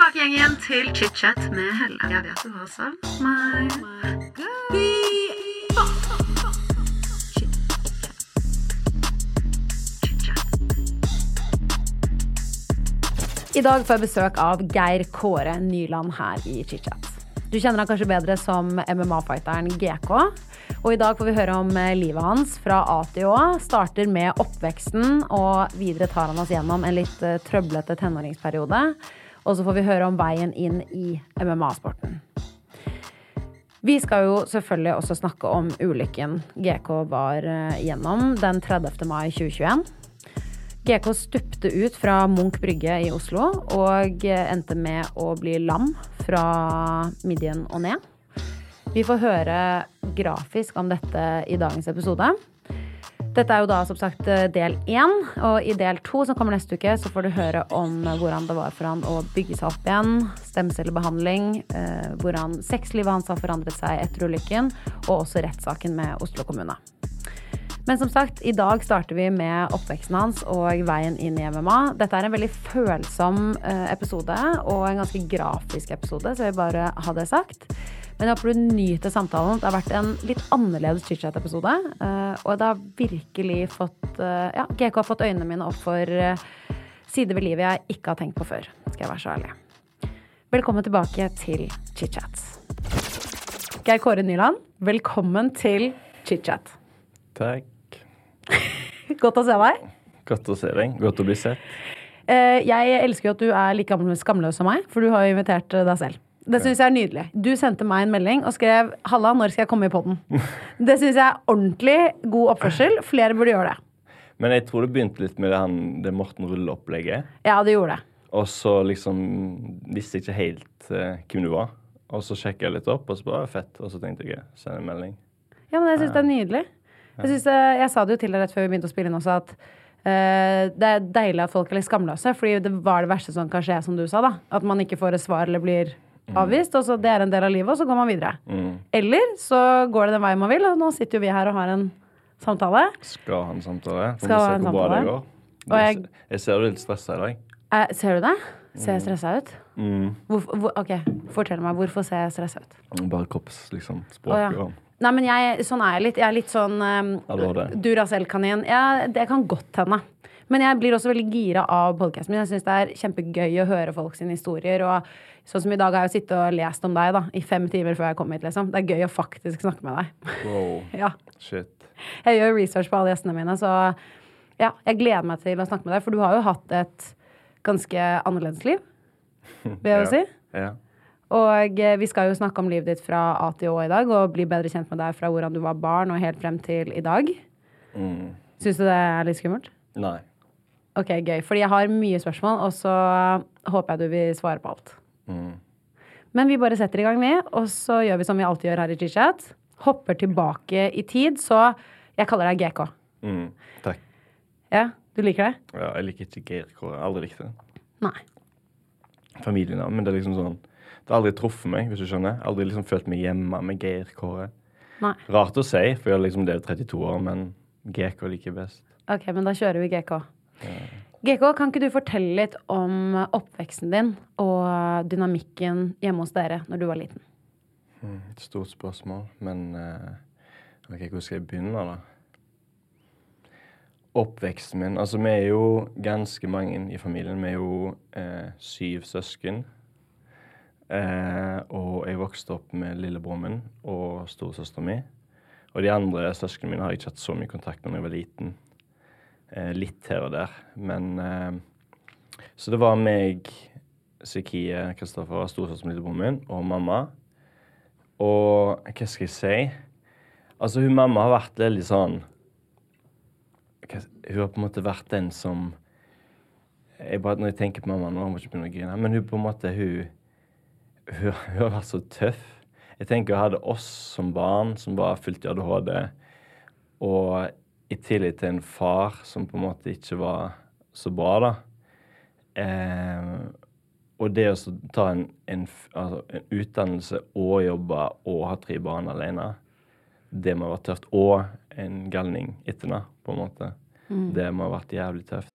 tilbake igjen til chit-chat med Helle. Jeg vet du har savnet meg. I dag får jeg besøk av Geir Kåre Nyland her i ChitChat. Du kjenner han kanskje bedre som MMA-fighteren GK. Og i dag får vi høre om eh, livet hans fra A til Å. Starter med oppveksten, og videre tar han oss gjennom en litt eh, trøblete tenåringsperiode. Og så får vi høre om veien inn i MMA-sporten. Vi skal jo selvfølgelig også snakke om ulykken GK var eh, gjennom den 30. mai 2021. GK stupte ut fra Munch brygge i Oslo og endte med å bli lam fra midjen og ned. Vi får høre grafisk om dette i dagens episode. Dette er jo da som sagt del én, og i del to som kommer neste uke, så får du høre om hvordan det var for han å bygge seg opp igjen, stemcellebehandling, eh, hvordan sexlivet hans har forandret seg etter ulykken, og også rettssaken med Oslo kommune. Men som sagt, i dag starter vi med oppveksten hans og veien inn i MMA. Dette er en veldig følsom eh, episode og en ganske grafisk episode, så jeg vil bare ha det sagt. Men jeg håper du nyter samtalen. Det har vært en litt annerledes chit-chat-episode. eh, Og det har virkelig fått eh, Ja, GK har fått øynene mine opp for eh, sider ved livet jeg ikke har tenkt på før. Skal jeg være så ærlig. Velkommen tilbake til chit-chat. Geir Kåre Nyland, velkommen til chit-chat. Takk. Godt å se deg. Godt å se deg. Godt å bli sett. Jeg elsker jo at du er like gammel- skamløs som meg, for du har jo invitert deg selv. Det syns jeg er nydelig. Du sendte meg en melding og skrev 'Halla, når skal jeg komme i poden?' Det syns jeg er ordentlig god oppførsel. Flere burde gjøre det. Men jeg tror det begynte litt med det, han, det Morten Rulle-opplegget. Ja, det gjorde det. Og så liksom visste jeg ikke helt uh, hvem du var. Og så sjekka jeg litt opp, og så bare fett. Og så tenkte jeg send en melding. Ja, men jeg syns det er nydelig. Jeg, synes, uh, jeg sa det jo til deg rett før vi begynte å spille inn også, at Uh, det er deilig at folk er litt skamløse. Fordi det var det verste som kan skje, som du sa. da At man ikke får et svar eller blir avvist. Og så Det er en del av livet, og så går man videre. Eller så går det den veien man vil, og nå sitter jo vi her og har en samtale. Skal ha en samtale. Skal vi ha en samtale. jeg- jeg ser du er litt stressa i dag. Eh, ser du det? Ser jeg stressa ut? Mm. Hvorfor, hvor, ok, Fortell meg. Hvorfor ser jeg stressa ut? Bare kropps, liksom. Å, Oh, ja. Nei, men jeg, sånn er jeg litt. Jeg er litt sånn um. Duracell-kanin. Ja, det kan godt hende. Men jeg blir også veldig gira av podkasten min. Jeg syns det er kjempegøy å høre folk sine historier. Og sånn som i dag har jeg jo sittet og lest om deg da, i fem timer før jeg kom hit. liksom. Det er gøy å faktisk snakke med deg. Wow. ja. Shit. Jeg gjør research på alle gjestene mine, så ja, jeg gleder meg til å snakke med deg. For du har jo hatt et ganske annerledes liv, vil jeg jo si. Ja. Og eh, vi skal jo snakke om livet ditt fra A til Å i dag, og bli bedre kjent med deg fra hvordan du var barn og helt frem til i dag. Mm. Syns du det er litt skummelt? Nei. Ok, gøy. Fordi jeg har mye spørsmål, og så håper jeg du vil svare på alt. Mm. Men vi bare setter i gang, vi, og så gjør vi som vi alltid gjør her i Chit-chat. Hopper tilbake i tid, så jeg kaller deg GK. Mm. Takk. Ja, du liker det? Ja, jeg liker ikke GK. Jeg har Aldri likt det. Nei. Familienavn. Men det er liksom sånn Det har aldri truffet meg, hvis du skjønner. Aldri liksom følt meg hjemme med Kåre. Nei. Rart å si, for jeg har liksom levd 32 år, men GK liker best. Ok, men da kjører vi GK. GK, kan ikke du fortelle litt om oppveksten din og dynamikken hjemme hos dere når du var liten? Mm, et stort spørsmål, men eh, ok, hvor skal jeg begynne, da? Oppveksten min Altså, vi er jo ganske mange i familien. Vi er jo eh, syv søsken. Eh, og jeg vokste opp med lillebroren min og storesøsteren min. Og de andre søsknene mine har jeg ikke hatt så mye kontakt med da jeg var liten. Eh, litt her og der. Men eh, Så det var meg, Sikie, Kristoffer, storesøsteren min, lillebroren min, og mamma. Og hva skal jeg si? Altså, hun mamma har vært veldig sånn Hun har på en måte vært den som jeg bare, Når jeg tenker på mamma nå, jeg må ikke begynne å grine, men hun på en måte hun, hun, hun har vært så tøff. Jeg tenker hun hadde oss som barn som var fullt i ADHD, og i tillegg til en far som på en måte ikke var så bra, da. Eh, og det å ta en, en, altså, en utdannelse og jobbe og ha tre barn alene, det må ha vært tøft. Og en galning etter det, på en måte. Det må ha vært jævlig tøft.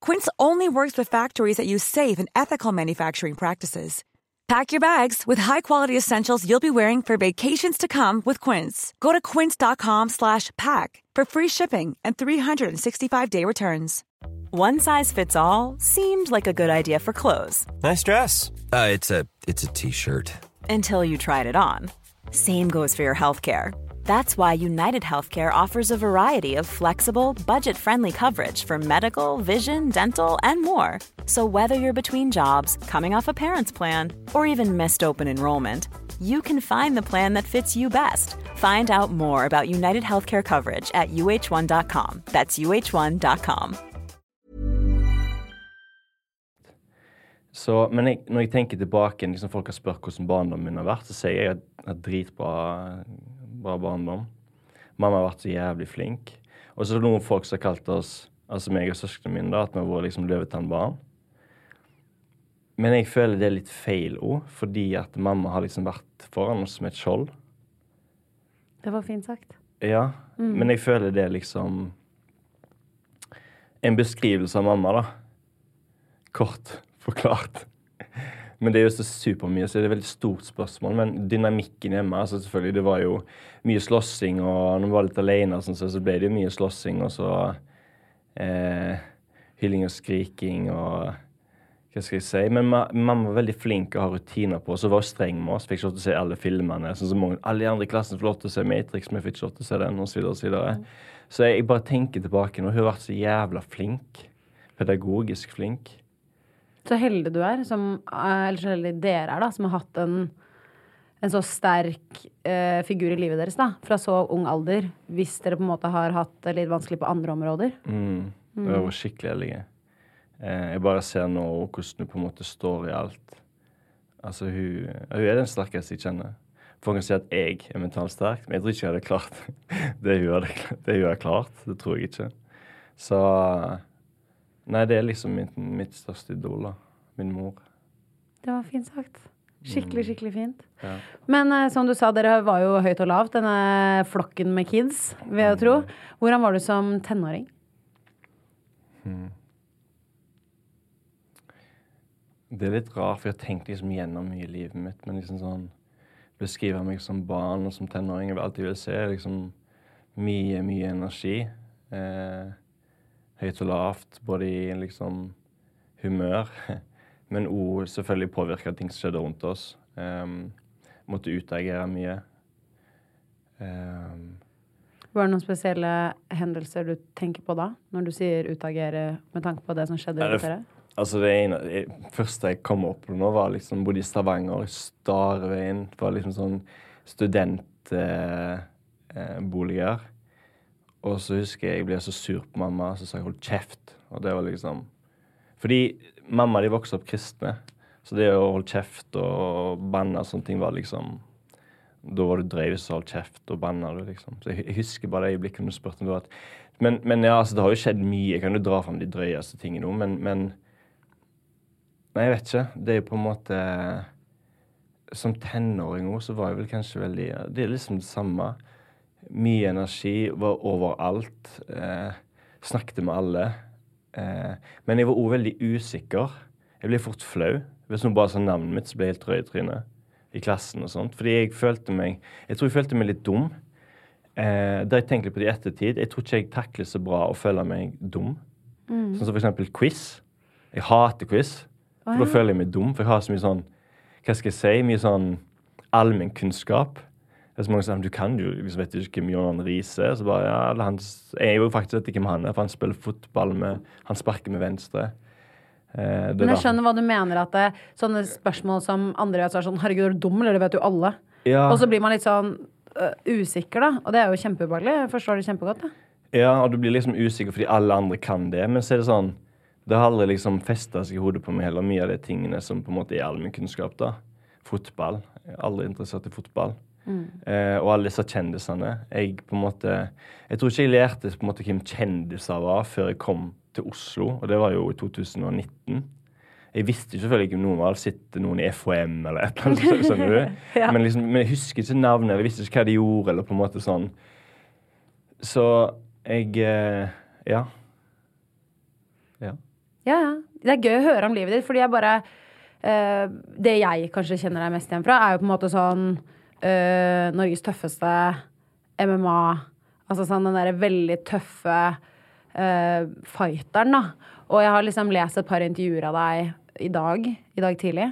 Quince only works with factories that use safe and ethical manufacturing practices. Pack your bags with high-quality essentials you'll be wearing for vacations to come with Quince. Go to quince.com/pack for free shipping and 365-day returns. One size fits all seemed like a good idea for clothes Nice dress. Uh, it's a it's a t-shirt. until you tried it on. Same goes for your healthcare. That's why United Healthcare offers a variety of flexible, budget friendly coverage for medical, vision, dental, and more. So, whether you're between jobs, coming off a parent's plan, or even missed open enrollment, you can find the plan that fits you best. Find out more about United Healthcare coverage at uh1.com. That's uh1.com. Så, men jeg, når jeg tenker tilbake, liksom folk har spurt hvordan barndommen min har vært, så sier jeg at bra barndom. Mamma har vært så jævlig flink. Og så er det noen folk som har kalt oss, altså meg og søsknene mine, da, at vi har vært liksom løvetannbarn. Men jeg føler det er litt feil òg, fordi at mamma har liksom vært foran oss som et skjold. Det var fint sagt. Ja, men jeg føler det er liksom En beskrivelse av mamma, da. Kort forklart. Men det er jo så supermye, så det er et veldig stort spørsmål. Men dynamikken hjemme altså selvfølgelig, Det var jo mye slåssing, og når vi var litt alene, sånn, så så ble det jo mye slåssing, og så eh, hylling og skriking og hva skal jeg si? Men ma mamma var veldig flink å ha rutiner på, og så var streng med oss. Fikk ikke lov til å se alle filmene. sånn som mange, Alle i andre i klassen får lov til å se Matrix, men jeg fikk ikke lov til å se den, osv. Så, videre, og så, så jeg bare tenker tilbake nå. Hun har vært så jævla flink. Pedagogisk flink. Så heldig du er, som, eh, eller så heldig dere er, da, som har hatt en, en så sterk eh, figur i livet deres da, fra så ung alder, hvis dere på en måte har hatt det litt vanskelig på andre områder. Mm. Det var skikkelig heldig. Eh, jeg bare ser nå hvordan hun på en måte står i alt. Altså, hun, hun er den sterkeste jeg kjenner. Folk kan si at jeg er mentalt sterk, men jeg tror ikke jeg hadde klart det hun, hadde, det hun har klart. Det tror jeg ikke. Så Nei, det er liksom mitt, mitt største idol, da. Min mor. Det var fint sagt. Skikkelig, skikkelig fint. Ja. Men eh, som du sa, dere var jo høyt og lavt, denne flokken med kids, vil jeg tro. Hvordan var du som tenåring? Det er litt rart, for jeg har tenkt liksom gjennom mye i livet mitt, men liksom sånn Beskrive meg som barn og som tenåring Jeg vil alltid vil se liksom mye, mye energi. Eh, høyt og lavt, både i liksom humør, men òg selvfølgelig påvirka ting som skjedde rundt oss. Um, måtte utagere mye. Um, Var det noen spesielle hendelser du tenker på da, når du sier utagere med tanke på det som skjedde rundt dere? Altså det ene, det første jeg kom opp på nå, var liksom bodde i Stavanger, Starveien. Det var liksom sånn studentboliger. Eh, boliger. Og så husker jeg jeg ble så sur på mamma, så sa jeg 'hold kjeft'. Og det var liksom Fordi mamma de vokste opp kristne. Så det å holde kjeft og banne og sånne ting var liksom Da var du hvis du holdt kjeft og banna liksom. Så jeg, husker bare det øyeblikket du spurte var men, men ja, altså, det har jo skjedd mye. Jeg kan jo dra fram de drøyeste tingene nå, men, men Nei, jeg vet ikke. Det er jo på en måte Som tenåring òg, så var jeg vel kanskje veldig Det er liksom det samme. Mye energi var overalt. Eh, snakket med alle. Eh, men jeg var òg veldig usikker. Jeg ble fort flau. Hvis noen bare sa navnet mitt, så ble jeg helt rød i trynet i klassen og sånt. Fordi jeg følte meg Jeg tror jeg følte meg litt dum. Eh, da jeg tenker på det i ettertid. Jeg tror ikke jeg takler så bra å føle meg dum. Sånn som for eksempel quiz. Jeg hater quiz. For da føler jeg meg dum, for jeg har så mye sånn Hva skal jeg si? Mye sånn allmennkunnskap. Det er så mange som sier du kan jo liksom, vet du ikke hvem John Riise er. Så bare, ja, eller han, jeg jo faktisk vet ikke hvem han er, for han spiller fotball med Han sparker med venstre. Eh, Men jeg skjønner hva du mener. At det, sånne spørsmål som andre vet, så er sånn Herregud, er du dum, eller det vet jo alle. Ja. Og så blir man litt sånn uh, usikker, da. Og det er jo kjempeubehagelig. Jeg forstår det kjempegodt. Da. Ja, og du blir liksom usikker fordi alle andre kan det. Men så er det sånn Det har aldri liksom festa seg i hodet på meg heller, mye av de tingene som på en måte er allmennkunnskap. Fotball. Jeg er aldri interessert i fotball. Eh, og alle disse kjendisene. Jeg på en måte Jeg tror ikke jeg lærte på en måte hvem kjendiser var før jeg kom til Oslo, og det var jo i 2019. Jeg visste jo selvfølgelig ikke om noen var sitter noen i FHM eller et eller annet. skjønner du? Ja. men, liksom, men jeg husker ikke navnet, eller visste ikke hva de gjorde. eller på en måte sånn. Så jeg eh, Ja. Ja. Ja, ja. Det er gøy å høre om livet ditt, fordi jeg bare eh, Det jeg kanskje kjenner deg mest igjen fra, er jo på en måte sånn eh, Norges tøffeste MMA. Altså sånn den derre veldig tøffe uh, fighteren, da. Og jeg har liksom lest et par intervjuer av deg i dag, i dag tidlig,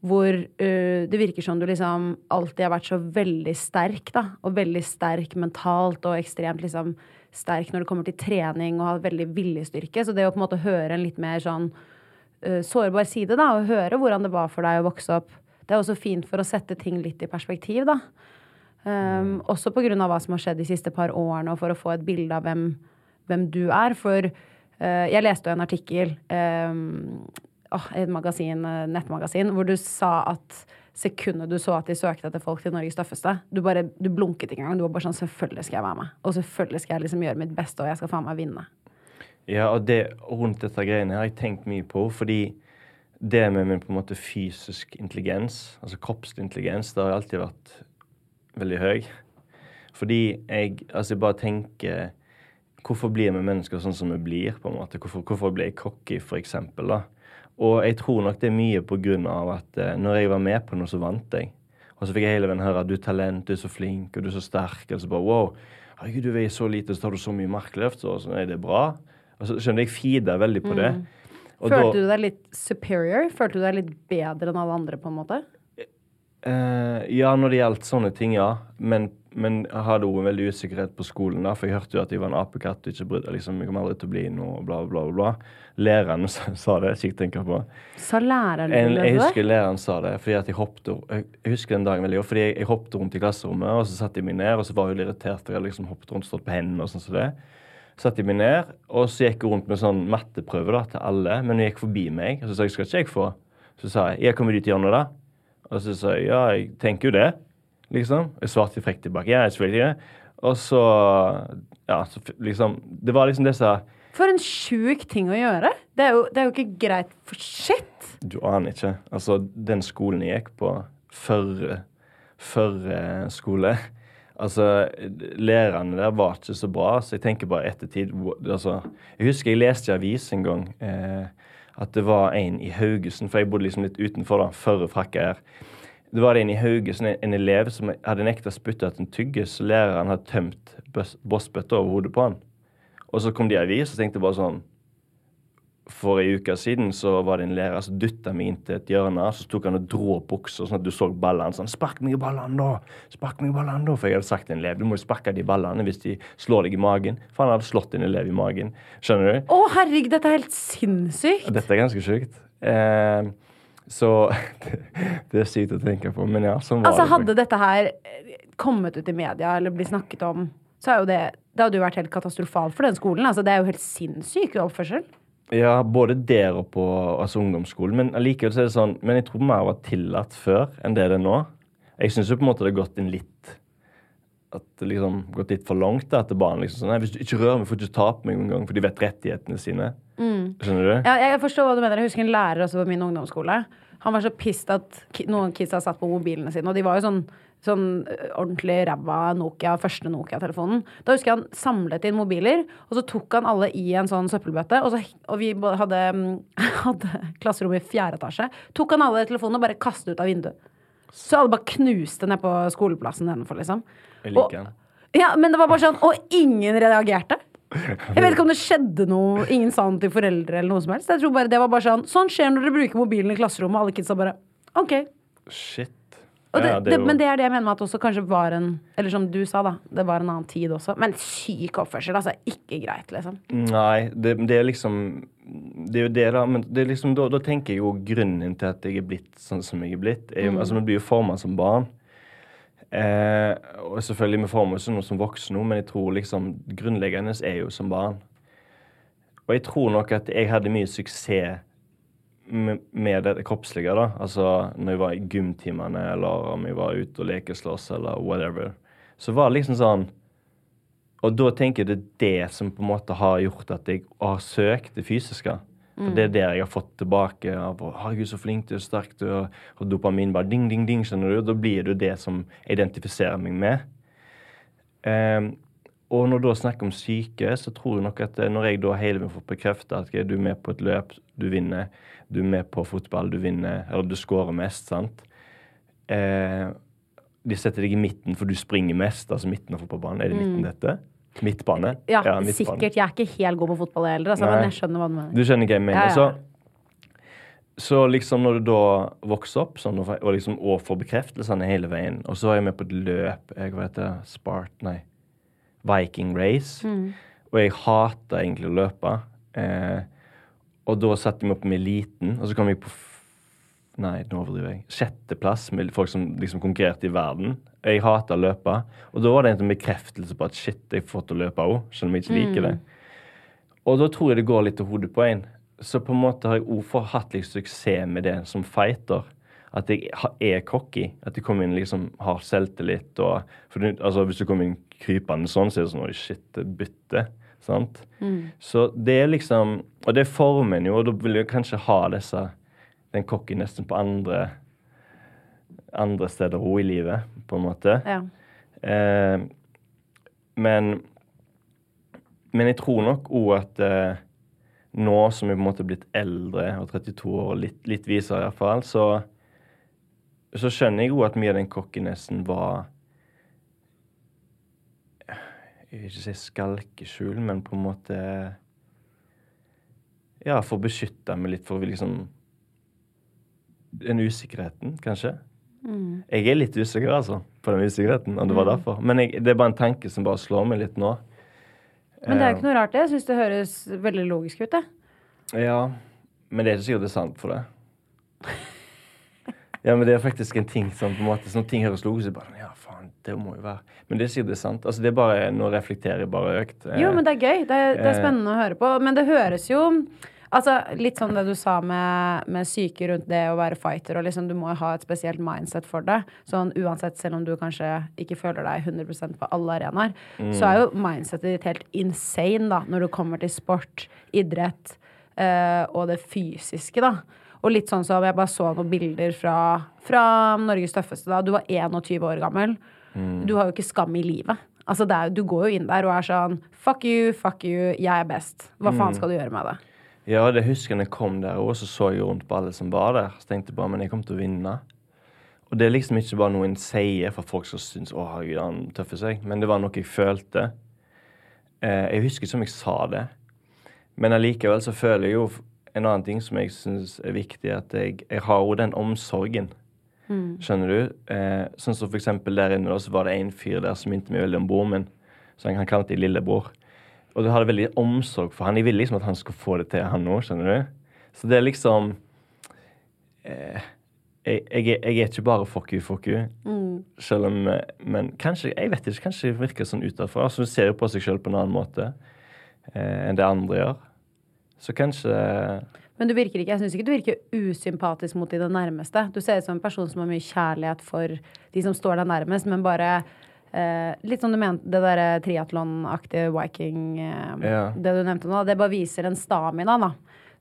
hvor uh, det virker som du liksom alltid har vært så veldig sterk, da. Og veldig sterk mentalt og ekstremt liksom sterk når det kommer til trening og har veldig viljestyrke. Så det å på en måte høre en litt mer sånn uh, sårbar side, da, og høre hvordan det var for deg å vokse opp, det er også fint for å sette ting litt i perspektiv, da. Um, også av hva som har skjedd de siste par årene, og for å få et bilde av hvem, hvem du er. For uh, jeg leste jo en artikkel um, oh, i et magasin, eh, nettmagasin hvor du sa at sekundet du så at de søkte etter folk til Norges tøffeste, du bare, du blunket ikke engang. Du var bare sånn Selvfølgelig skal jeg være med. Og selvfølgelig skal jeg liksom gjøre mitt beste, og jeg skal faen meg vinne. Ja, og det rundt dette greiene har jeg tenkt mye på, fordi det med min på en måte fysisk intelligens, altså kroppslig intelligens, det har alltid vært veldig høy. Fordi jeg altså jeg bare tenker Hvorfor blir vi mennesker sånn som vi blir? på en måte? Hvorfor, hvorfor blir jeg cocky, for eksempel? Da? Og jeg tror nok det er mye på grunn av at eh, når jeg var med på noe, så vant jeg. Og så fikk jeg hele veien høre at du er talent, du er så flink, og du er så sterk. Og så bare wow, herregud, du veier så lite, så tar du så mye markløft. Så så er det bra? Og så skjønner jeg feeder veldig på det. Og Følte du deg litt superior? Følte du deg litt bedre enn alle andre, på en måte? Uh, ja, når det gjaldt sånne ting, ja. Men, men jeg hadde òg en veldig usikkerhet på skolen. da, For jeg hørte jo at jeg var en apekatt og ikke brydde liksom, jeg kommer aldri til å bli noe, bla, bla, bla. Læreren sa det, Kikk tenker på. Sa læreren En, din jeg husker læreren sa det, fordi at jeg hoppet Jeg jeg husker den dagen veldig godt, fordi jeg, jeg hoppet rundt i klasserommet, og så satte jeg meg ned, og så var hun irritert, for jeg hadde liksom hoppet rundt og stått på hendene og sånn som det. Satte jeg meg ned, og så gikk jeg rundt med sånn matteprøve da, til alle, men hun gikk forbi meg, og så sa jeg skal ikke jeg få? Så sa jeg jeg kommer dit i hjørnet da. Og så sa jeg ja, jeg tenker jo det, liksom. Jeg svarte frekt tilbake. Ja, jeg selvfølgelig det. Og så Ja, så liksom Det var liksom disse For en sjuk ting å gjøre! Det er jo, det er jo ikke greit for shit! Du aner ikke. Altså, den skolen jeg gikk på, før, før skole Altså, lærerne der var ikke så bra, så jeg tenker bare ettertid altså, Jeg husker jeg leste i avis en gang eh, at det var en i Haugesund, for jeg bodde liksom litt utenfor, da, førre frakka her. Det var en i Haugesund, en, elev som hadde nekta å spytte at en tyggis, så læreren hadde tømt bossbøtta over hodet på han. Og så kom de i avis, og tenkte bare sånn For ei uke siden så var det en lærer som dytta meg inn til et hjørne. Så tok han og dro opp buksa sånn at du så ballene. Sånn, 'Spark meg i ballene, da!' Spark meg i ballene da For jeg hadde sagt til en elev du må jo sparke de ballene hvis de slår deg i magen. For han hadde slått en elev i magen. Skjønner du? Å, herregud, dette er helt sinnssykt! Dette er ganske sjukt. Eh, så det er sykt å tenke på. Men ja, sånn var Altså, det. hadde dette her eh, kommet ut i media eller blitt snakket om, så er jo det Det hadde jo vært helt katastrofalt for den skolen. Altså, det er jo helt sinnssyk oppførsel. Ja, både der og på altså ungdomsskolen. Men allikevel så er det sånn Men jeg tror mer var tillatt før enn det det er nå. Jeg syns jo på en måte det har gått inn litt At det liksom gått litt for langt. da, etter barn. liksom sånn Nei, hvis du ikke rører meg, får du ikke ta på meg engang, for de vet rettighetene sine. Skjønner du? Ja, jeg forstår hva du mener. Jeg husker en lærer også på min ungdomsskole. Han var så pissed at noen noen kidsa satt på mobilene sine, og de var jo sånn Sånn ordentlig ræva Nokia, første Nokia-telefonen. Da husker jeg han samlet inn mobiler, og så tok han alle i en sånn søppelbøtte. Og, så, og vi hadde, mm, hadde klasserom i fjerde etasje. Tok han alle telefonene og bare kastet ut av vinduet. Så alle bare knuste ned på skoleplassen nedenfor, liksom. Jeg liker den. Ja, men det var bare sånn Og ingen reagerte. Jeg vet ikke om det skjedde noe Ingen sa noe til foreldre eller noe som helst. Jeg tror bare det var bare sånn Sånn skjer når dere bruker mobilen i klasserommet. og Alle kidsa bare OK. Shit. Det, Ja, det, jo- men det er det jeg mener med at også kanskje var en Eller som du sa, da. Det var en annen tid også. Men syk oppførsel. Altså ikke greit, liksom. Nei, det, det er liksom Det er jo det, da. Men det er liksom, da, da tenker jeg jo grunnen til at jeg er blitt sånn som jeg er blitt. Jeg, mm. altså, Vi blir jo forma som barn. Eh, og selvfølgelig vi former oss nå som voksne, men jeg tror liksom grunnleggende er jo som barn. Og jeg tror nok at jeg hadde mye suksess med, det kroppslige, da. Altså når jeg var i gymtimene, eller om jeg var ute og lekeslåss, eller whatever. Så var det liksom sånn og da tenker jeg det er det som på en måte har gjort at jeg har søkt det fysiske. For Det er der jeg har fått tilbake av 'Herregud, så flink du er, sterk du er', og dopamin bare ding, ding, ding, skjønner du. Da blir det det som identifiserer meg med. Um, og når du da snakker om syke, så tror jeg nok at eh, når jeg da hele tiden får bekrefta at okay, du er med på et løp, du vinner, du er med på fotball, du vinner, eller du scorer mest, sant. Eh, de setter deg i midten, for du springer mest. Altså midten av fotballbanen. Er det midten dette? Midtbane? Ja, midtbane. sikkert. Jeg er ikke helt god på fotball heller, altså, men jeg skjønner hva du mener. Du skjønner hva jeg mener. Ja, ja. Så, så liksom når du da vokser opp sånn, og liksom og får bekreftelsene hele veien Og så var jeg med på et løp jeg vet det, Spart, nei, Viking Race. Mm. Og jeg hater egentlig å løpe. Eh, og da satte jeg meg opp med eliten, og så kom jeg på Nei, nå overdriver jeg. Sjetteplass med folk som liksom konkurrerte i verden. Jeg hater å løpe. Og da var det en bekreftelse på at shit, jeg får til å løpe òg, selv om jeg ikke liker det. Og da tror jeg det går litt til hodet på en. Så på en måte har jeg òg hatt litt suksess med det som fighter. At jeg er cocky. At jeg kommer inn liksom har selvtillit. Og, for altså, hvis du kommer inn krypende sånn, så er det sånn Oi, shit, bytte. Sant? Så det er liksom Og det former en jo, og da vil jeg kanskje ha disse den kokken nesten på andre andre steder òg i livet, på en måte. Ja. Eh, men Men jeg tror nok òg at eh, nå som jeg på en måte er blitt eldre, og 32 år, litt, litt visere iallfall, så så skjønner jeg òg at mye av den cockinessen var Jeg vil ikke si skalkeskjul, men på en måte Ja, for å beskytte meg litt, for liksom Den usikkerheten, kanskje. Jeg er litt usikker, altså, på den usikkerheten, om det var derfor. Men jeg, det er bare en tanke som bare slår meg litt nå. Men det er jo ikke noe rart, det. Jeg syns det høres veldig logisk ut, det. Ja, men det er ikke sikkert det er sant for det. Ja, men det er faktisk en ting som på en måte Når ting høres logisk ut, bare Ja, faen, det må jo være Men det er sikkert det sant. Altså, det er bare Nå reflekterer jeg bare økt. Jo, men det er gøy. Det er, det er eh, spennende å høre på. Men det høres jo Altså, Litt sånn det du sa med, med syke rundt det å være fighter. og liksom Du må ha et spesielt mindset for det. Sånn Uansett, selv om du kanskje ikke føler deg 100% på alle arenaer, så er jo mindsetet ditt helt insane da når du kommer til sport, idrett eh, og det fysiske. da og litt sånn som jeg bare så noen bilder fra, fra Norges tøffeste da. Du var 21 år gammel. Du har jo ikke skam i livet. Altså er, du går jo inn der og er sånn Fuck you, fuck you, jeg er best. Hva faen skal du gjøre med det? Ja, det husker jeg jeg kom der, òg, så så jeg rundt på alle som var der. Så tenkte jeg bare men jeg kommer til å vinne. Og det er liksom ikke bare noe en sier for folk som syns å herregud, han tøffer seg, men det var noe jeg følte. Eh, jeg husker ikke om jeg sa det, men allikevel så føler jeg jo en annen ting som jeg syns er viktig, at jeg, jeg har jo den omsorgen. Skjønner du? Eh, sånn som for eksempel der inne, da, så var det en fyr der som minte meg veldig om broren min. Så han, han kalte meg lillebror. Og du hadde veldig omsorg for han. Jeg ville liksom at han skulle få det til, han òg, skjønner du? Så det er liksom eh, jeg, jeg, er- jeg er ikke bare fuck you, fuck you. Selv om eh, Men kanskje jeg vet ikke, kanskje det virker sånn utenfra. Så hun ser jo på seg sjøl på en annen måte eh, enn det andre gjør. Så kanskje Men du virker ikke, jeg syns ikke du virker usympatisk mot dine nærmeste. Du ser ut som en person som har mye kjærlighet for de som står deg nærmest, men bare eh, Litt som du mente, det derre triatlonaktige viking eh, Ja. Det du nevnte nå, det bare viser en stamina, da,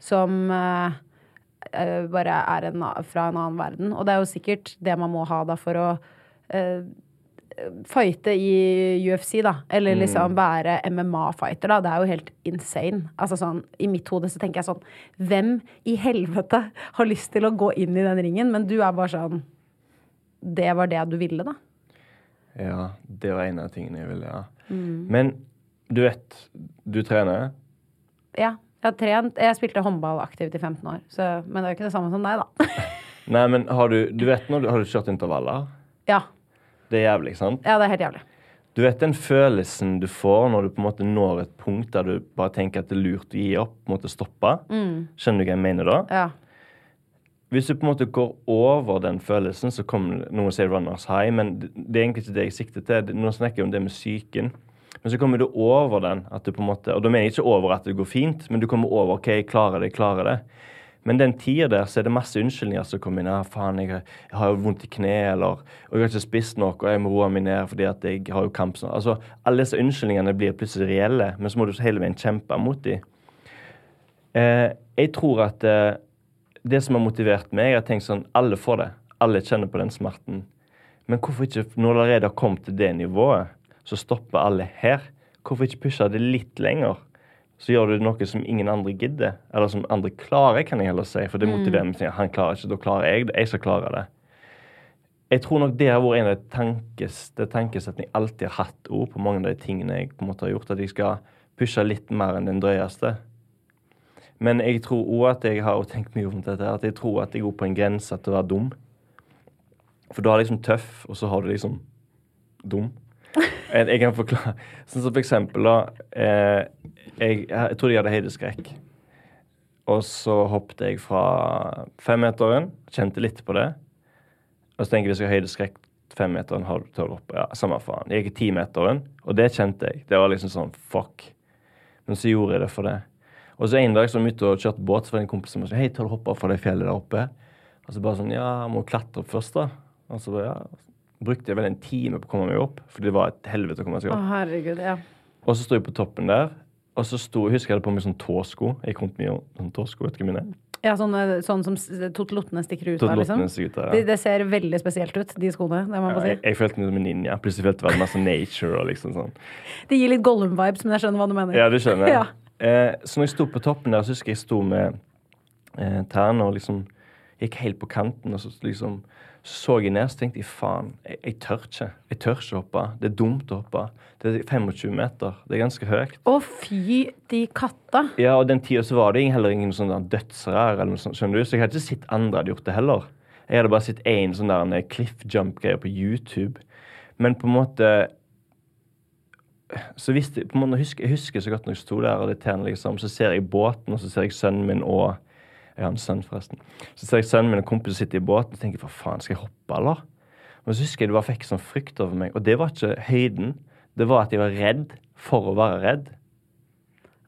som eh, eh, bare er en, fra en annen verden. Og det er jo sikkert det man må ha da for å eh, fighte i UFC, da. Eller liksom være MMA-fighter, da. Det er jo helt insane. Altså sånn, I mitt hode så tenker jeg sånn Hvem i helvete har lyst til å gå inn i den ringen? Men du er bare sånn Det var det du ville, da. Ja, det var en av tingene jeg ville, ja. Men du vet, du trener. Ja. Jeg har trent Jeg spilte håndball aktivt i 15 år, så, men det er jo ikke det samme som deg, da. Nei, men har du Du vet når du har du kjørt intervaller? ja. Det er jævlig, sant? Ja, det er helt jævlig. Du vet den følelsen du får når du på en måte når et punkt der du bare tenker at det er lurt å gi opp, på en måte stoppe? Skjønner du hva jeg mener da? Ja. Hvis du på en måte går over den følelsen, så kommer noen sier runners high, men det det er egentlig ikke det jeg sikter til. Nå snakker jeg om det med psyken. Men så kommer du over den, at du på en måte, og da mener jeg ikke over at det går fint, men du kommer over OK, jeg klarer det, jeg klarer det. Men den tida der så er det masse unnskyldninger som kommer inn. Ja, faen, jeg, har- jeg har jo vondt i kne, eller jeg har ikke spist nok, og jeg må roe meg ned fordi at jeg har jo kamp Sånn. Altså, alle disse unnskyldningene blir plutselig reelle, men så må du hele veien kjempe mot dem. Eh, jeg tror at eh, det som har motivert meg, er å tenke sånn Alle får det. Alle kjenner på den smerten. Men hvorfor ikke, når det allerede har kommet til det nivået, så stopper alle her? Hvorfor ikke pushe det litt lenger? Så gjør du noe som ingen andre gidder, eller som andre klarer, kan jeg heller si. For det motiverer meg til at han klarer ikke, da klarer jeg det. Jeg skal klare det. Jeg tror nok det har vært en av de tankes, det tankesettene jeg alltid har hatt ord på mange av de tingene jeg på en måte har gjort, at jeg skal pushe litt mer enn den drøyeste. Men jeg tror òg at jeg har tenkt mye om dette, at jeg tror at jeg går på en grense til å være dum. For du har liksom tøff, og så har du liksom dum. Jeg, kan forklare. Sånn som for eksempel, da. Eh, jeg, jeg trodde jeg hadde høydeskrekk. Og så hoppet jeg fra femmeteren, kjente litt på det. Og så tenker jeg hvis jeg har høydeskrekk femmeteren, har du tør opp. Ja, samme faen. Jeg gikk i timeteren, og det kjente jeg. Det var liksom sånn fuck. Men så gjorde jeg det for det. Og så en dag så var jeg ute og kjørte båt, så var det en kompis som sa hei, tør du hoppe fra det fjellet der oppe? Og så bare sånn ja, må klatre opp først, da. Og så bare, ja, brukte jeg vel en time på å komme meg opp, for det var et helvete å komme seg Å, opp. herregud. Ja. Og så sto jeg på toppen der, og så sto, husker jeg hadde på meg sånn tåsko. Jeg kom mye om sånn tåsko, vet ikke mine. Ja, sånn, sånn som totelottene stikker ut av, liksom. Stikker ut der, Det, ja. det ser veldig spesielt ut, de skoene. Det må man Ja, bare jeg, jeg følte meg som en ninja. Plutselig følte jeg var masse nature og liksom sånn. Det gir litt Gollum-vibes, men jeg skjønner hva du mener. Ja, du skjønner. Ja. Eh, så når jeg sto på toppen der, så husker jeg jeg sto med eh, tærne og liksom gikk helt på kanten, og så liksom så så jeg ned, så tenkte jeg faen, jeg, jeg tør ikke. Jeg tør ikke hoppe. Det er dumt å hoppe. Det er 25 meter. Det er ganske høyt. Å, fy de katta. Ja, og den tida så var det heller ingen sånn dødsrær, eller noe sånt, skjønner du? Så jeg hadde ikke sett andre hadde gjort det heller. Jeg hadde bare sett én sånn der en cliff jump-greie på YouTube. Men på en måte så det, på en måte, jeg, husker, jeg husker så godt når jeg sto der og det tjener liksom, så ser jeg båten, og så ser jeg sønnen min og Jeg har en sønn, forresten. Så ser jeg sønnen min og kompisen sitte i båten og tenker hva faen, skal jeg hoppe, eller? Men så husker jeg det bare fikk sånn frykt over meg. Og det var ikke høyden. Det var at jeg var redd for å være redd.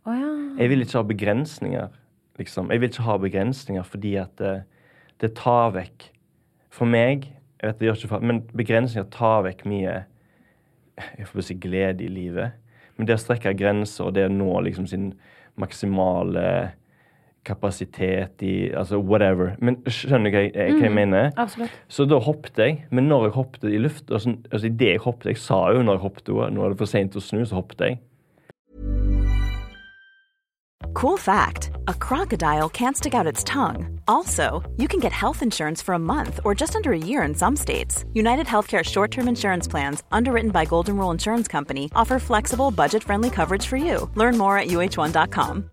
Oh, ja. Jeg vil ikke ha begrensninger, liksom. Jeg vil ikke ha begrensninger fordi at det, det tar vekk For meg jeg vet det gjør ikke for, Men begrensninger tar vekk mye jeg får si glede i livet. Men det å strekke grenser og det å nå liksom sin maksimale kapasitet i Altså whatever. Men skjønner du hva jeg, hva jeg mener? Absolutt. Så da hoppet jeg. Men når jeg hoppet i luft altså, altså i det jeg hoppet Jeg sa jo når jeg hoppet nå er det for seint å snu, så hoppet jeg. Cool fact a crocodile can't stick out its tongue. Also, you can get health insurance for a month or just under a year in some states. United Healthcare short term insurance plans, underwritten by Golden Rule Insurance Company, offer flexible, budget friendly coverage for you. Learn more at uh1.com.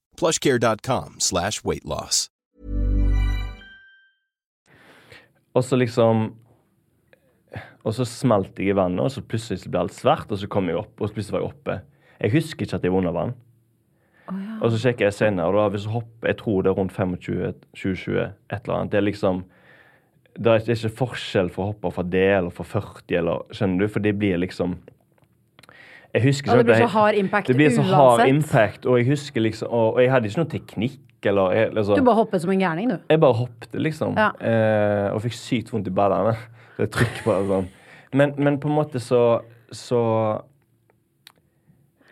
plushcare.com slash weightloss. Og så liksom Og så smalt jeg i vannet, og så plutselig ble alt svart, og så kom jeg opp, og så plutselig var jeg oppe. Jeg husker ikke at jeg var under vann. Og så sjekker jeg senere, og da hvis jeg hopper Jeg tror det er rundt 25-20-20, et eller annet. Det er liksom Det er ikke forskjell for å hoppe fra det eller fra 40, eller Skjønner du? For det blir liksom Jeg husker Ja, det sånn blir så hard impact Det blir så hard impact, og jeg husker liksom Og, og jeg hadde ikke noe teknikk, eller jeg, liksom, Du bare hoppet som en gærning, du. jeg bare hoppet, liksom. Ja. Eh, og fikk sykt vondt i ballene. Det er trykk på det sånn. Men, men på en måte så Så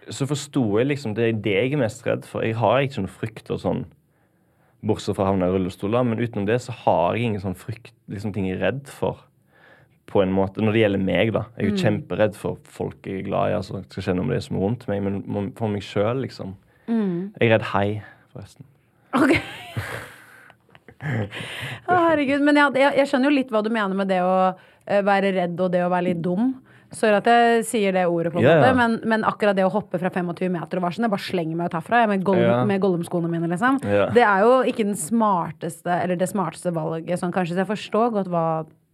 så forsto jeg liksom Det er det jeg er mest redd for. Jeg har ikke noen frykt og sånn Bortsett fra å havne i rullestol. Men utenom det så har jeg ingen sånn frykt, liksom ting jeg er redd for. På en måte, Når det gjelder meg, da. Jeg er jo kjemperedd for folk jeg er glad i. altså Skal kjenne om det som er rundt meg, men for meg sjøl, liksom. Jeg er redd hei, forresten. Ok. Å, herregud. Men jeg, jeg, jeg skjønner jo litt hva du mener med det å eh, være redd og det å være litt dum. Sorry at jeg sier det ordet, på en yeah. måte, men, men akkurat det å hoppe fra 25 meter og var sånn, jeg bare slenger meg ut herfra jeg, med, Gollum, yeah. med Gollum-skoene mine, liksom. Yeah. Det er jo ikke den smarteste, eller det smarteste valget sånn kanskje, så jeg forstår godt hva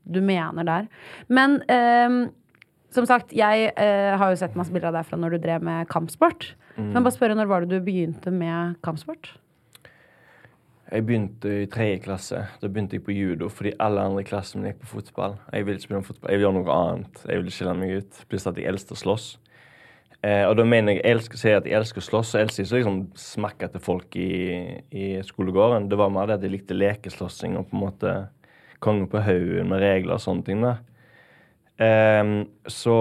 du mener der. Men eh, som sagt, jeg eh, har jo sett masse bilder av deg fra når du drev med kampsport. Mm. Men bare spørre, når var det du begynte med kampsport? Jeg begynte i tredje klasse. Da begynte jeg på judo fordi alle andre i klassen min gikk på fotball. Jeg ville spille fotball, jeg ville gjøre noe annet. Jeg ville skille meg ut. Pluss at jeg elsket å slåss. Eh, og da mener jeg jeg elsker, sier at jeg elsker å slåss, og elsker ikke liksom smakke til folk i, i skolegården. Det var mer det at jeg likte lekeslåssing og på en måte konge på haugen med regler og sånne ting. da. Um, så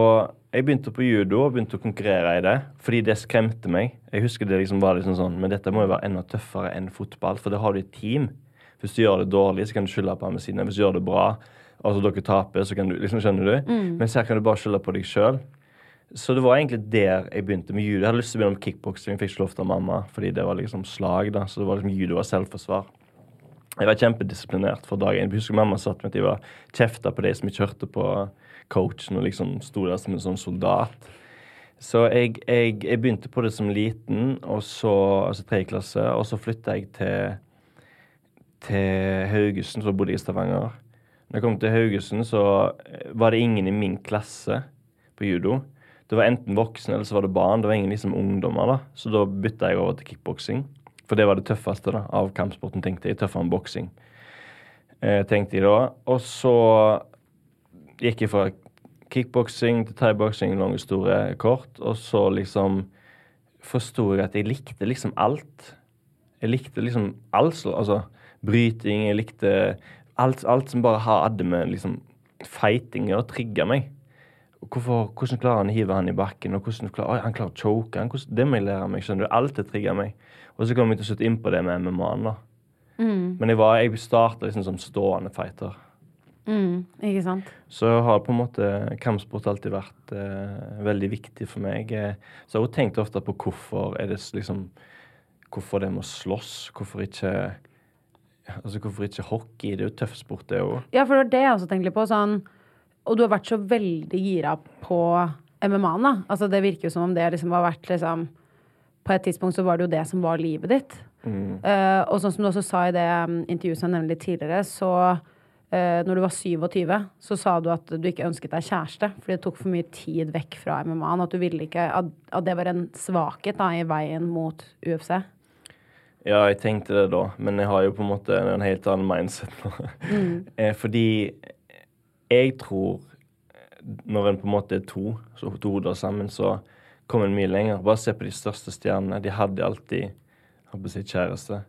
jeg begynte på judo og begynte å konkurrere i det, fordi det skremte meg. Jeg husker det liksom var liksom sånn, Men dette må jo være enda tøffere enn fotball, for det har du et team. Hvis du gjør det dårlig, så kan du skylde på andre sine. Hvis du gjør det bra, altså dere taper, så kan du liksom, Skjønner du? Mens her kan du bare skylde på deg sjøl. Så det var egentlig der jeg begynte med judo. Jeg hadde lyst til å begynne med kickboksing, fikk ikke lov av mamma, fordi det var liksom slag, da. Så det var liksom judo og selvforsvar. Jeg var kjempedisiplinert for dagen. Jeg husker mamma satt med at jeg var kjefta på de som ikke hørte på coachen og liksom sto der som en sånn soldat. Så jeg, jeg, jeg begynte på det som liten, og så, altså tredje klasse, og så flytta jeg til, til Haugesund, så bodde jeg i Stavanger. Når jeg kom til Haugesund, så eh, var det ingen i min klasse på judo. Det var enten voksne eller så var det barn. Det var ingen liksom ungdommer. da. Så da bytta jeg over til kickboksing. For det var det tøffeste da, av kampsporten, tenkte jeg. Tøffere enn boksing. Eh, tenkte jeg da. Og så gikk jeg fra kickboksing til thaiboksing, lange, store kort. Og så liksom forsto jeg at jeg likte liksom alt. Jeg likte liksom alt. Altså bryting, jeg likte alt, alt som bare hadde med liksom fighting å trigge meg. Hvorfor, hvordan klarer han å hive han i bakken? og hvordan klarer, Han klarer å choke. Han, hvordan, det må jeg lære meg. skjønner du? Alt det trigger meg. Og så kom jeg til slutt inn på det med MMA-en. da. Men jeg, var- jeg starta liksom som stående fighter. Mm, ikke sant? Så har på en måte kampsport alltid vært eh, veldig viktig for meg. Eh, så jeg har tenkt ofte på hvorfor er det liksom Hvorfor det må slåss? Hvorfor ikke Altså hvorfor ikke hockey? Det er jo tøff sport, det òg. Ja, for det var det jeg også tenkte på. Sånn, og du har vært så veldig gira på MMA-en, da. Altså, det virker jo som om det liksom har vært liksom På et tidspunkt så var det jo det som var livet ditt. Eh, og sånn som du også sa i det um, intervjuet som jeg nevnte litt tidligere, så uh, når du var 27, så sa du at du ikke ønsket deg kjæreste fordi det tok for mye tid vekk fra MMA-en. At du ville ikke At, at det var en svakhet da i veien mot UFC. Ja, jeg tenkte det da, men jeg har jo på en måte en helt annen mindset nå. Mm. Fordi jeg tror når en på en måte er to, så to hoder sammen, så kommer en mye lenger. Bare se på de største stjernene. De hadde alltid håper å kjæreste.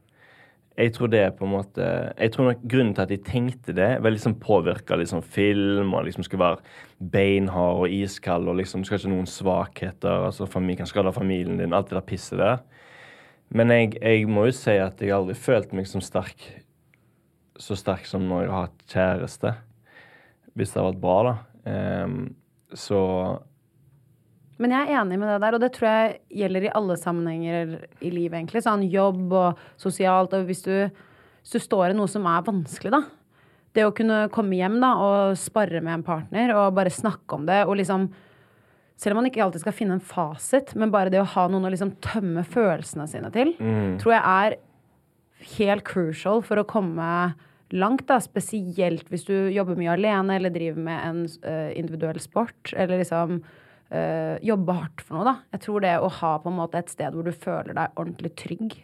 Jeg tror det er på en måte Jeg tror nok grunnen til at de tenkte det, var liksom påvirka liksom film og liksom skal være beinhard og iskald og liksom skal ikke noen svakheter. altså Familie kan skade familien din, alt det der pisset der. Men jeg, jeg må jo si at jeg aldri følt meg som sterk så sterk som når jeg har hatt kjæreste. Hvis det har vært bra, da. Um, så Men jeg er enig med det der, og det tror jeg gjelder i alle sammenhenger i livet, egentlig. Sånn jobb og sosialt, og hvis du, hvis du står i noe som er vanskelig, da. Det å kunne komme hjem da, og spare med en partner og bare snakke om det, og liksom Selv om man ikke alltid skal finne en fasit, men bare det å ha noen å liksom tømme følelsene sine til, tror jeg er helt crucial for å komme langt, da. Spesielt hvis du jobber mye alene eller driver med en uh, individuell sport, eller liksom uh, jobbe hardt for noe, da. Jeg tror det å ha på en måte et sted hvor du føler deg ordentlig trygg,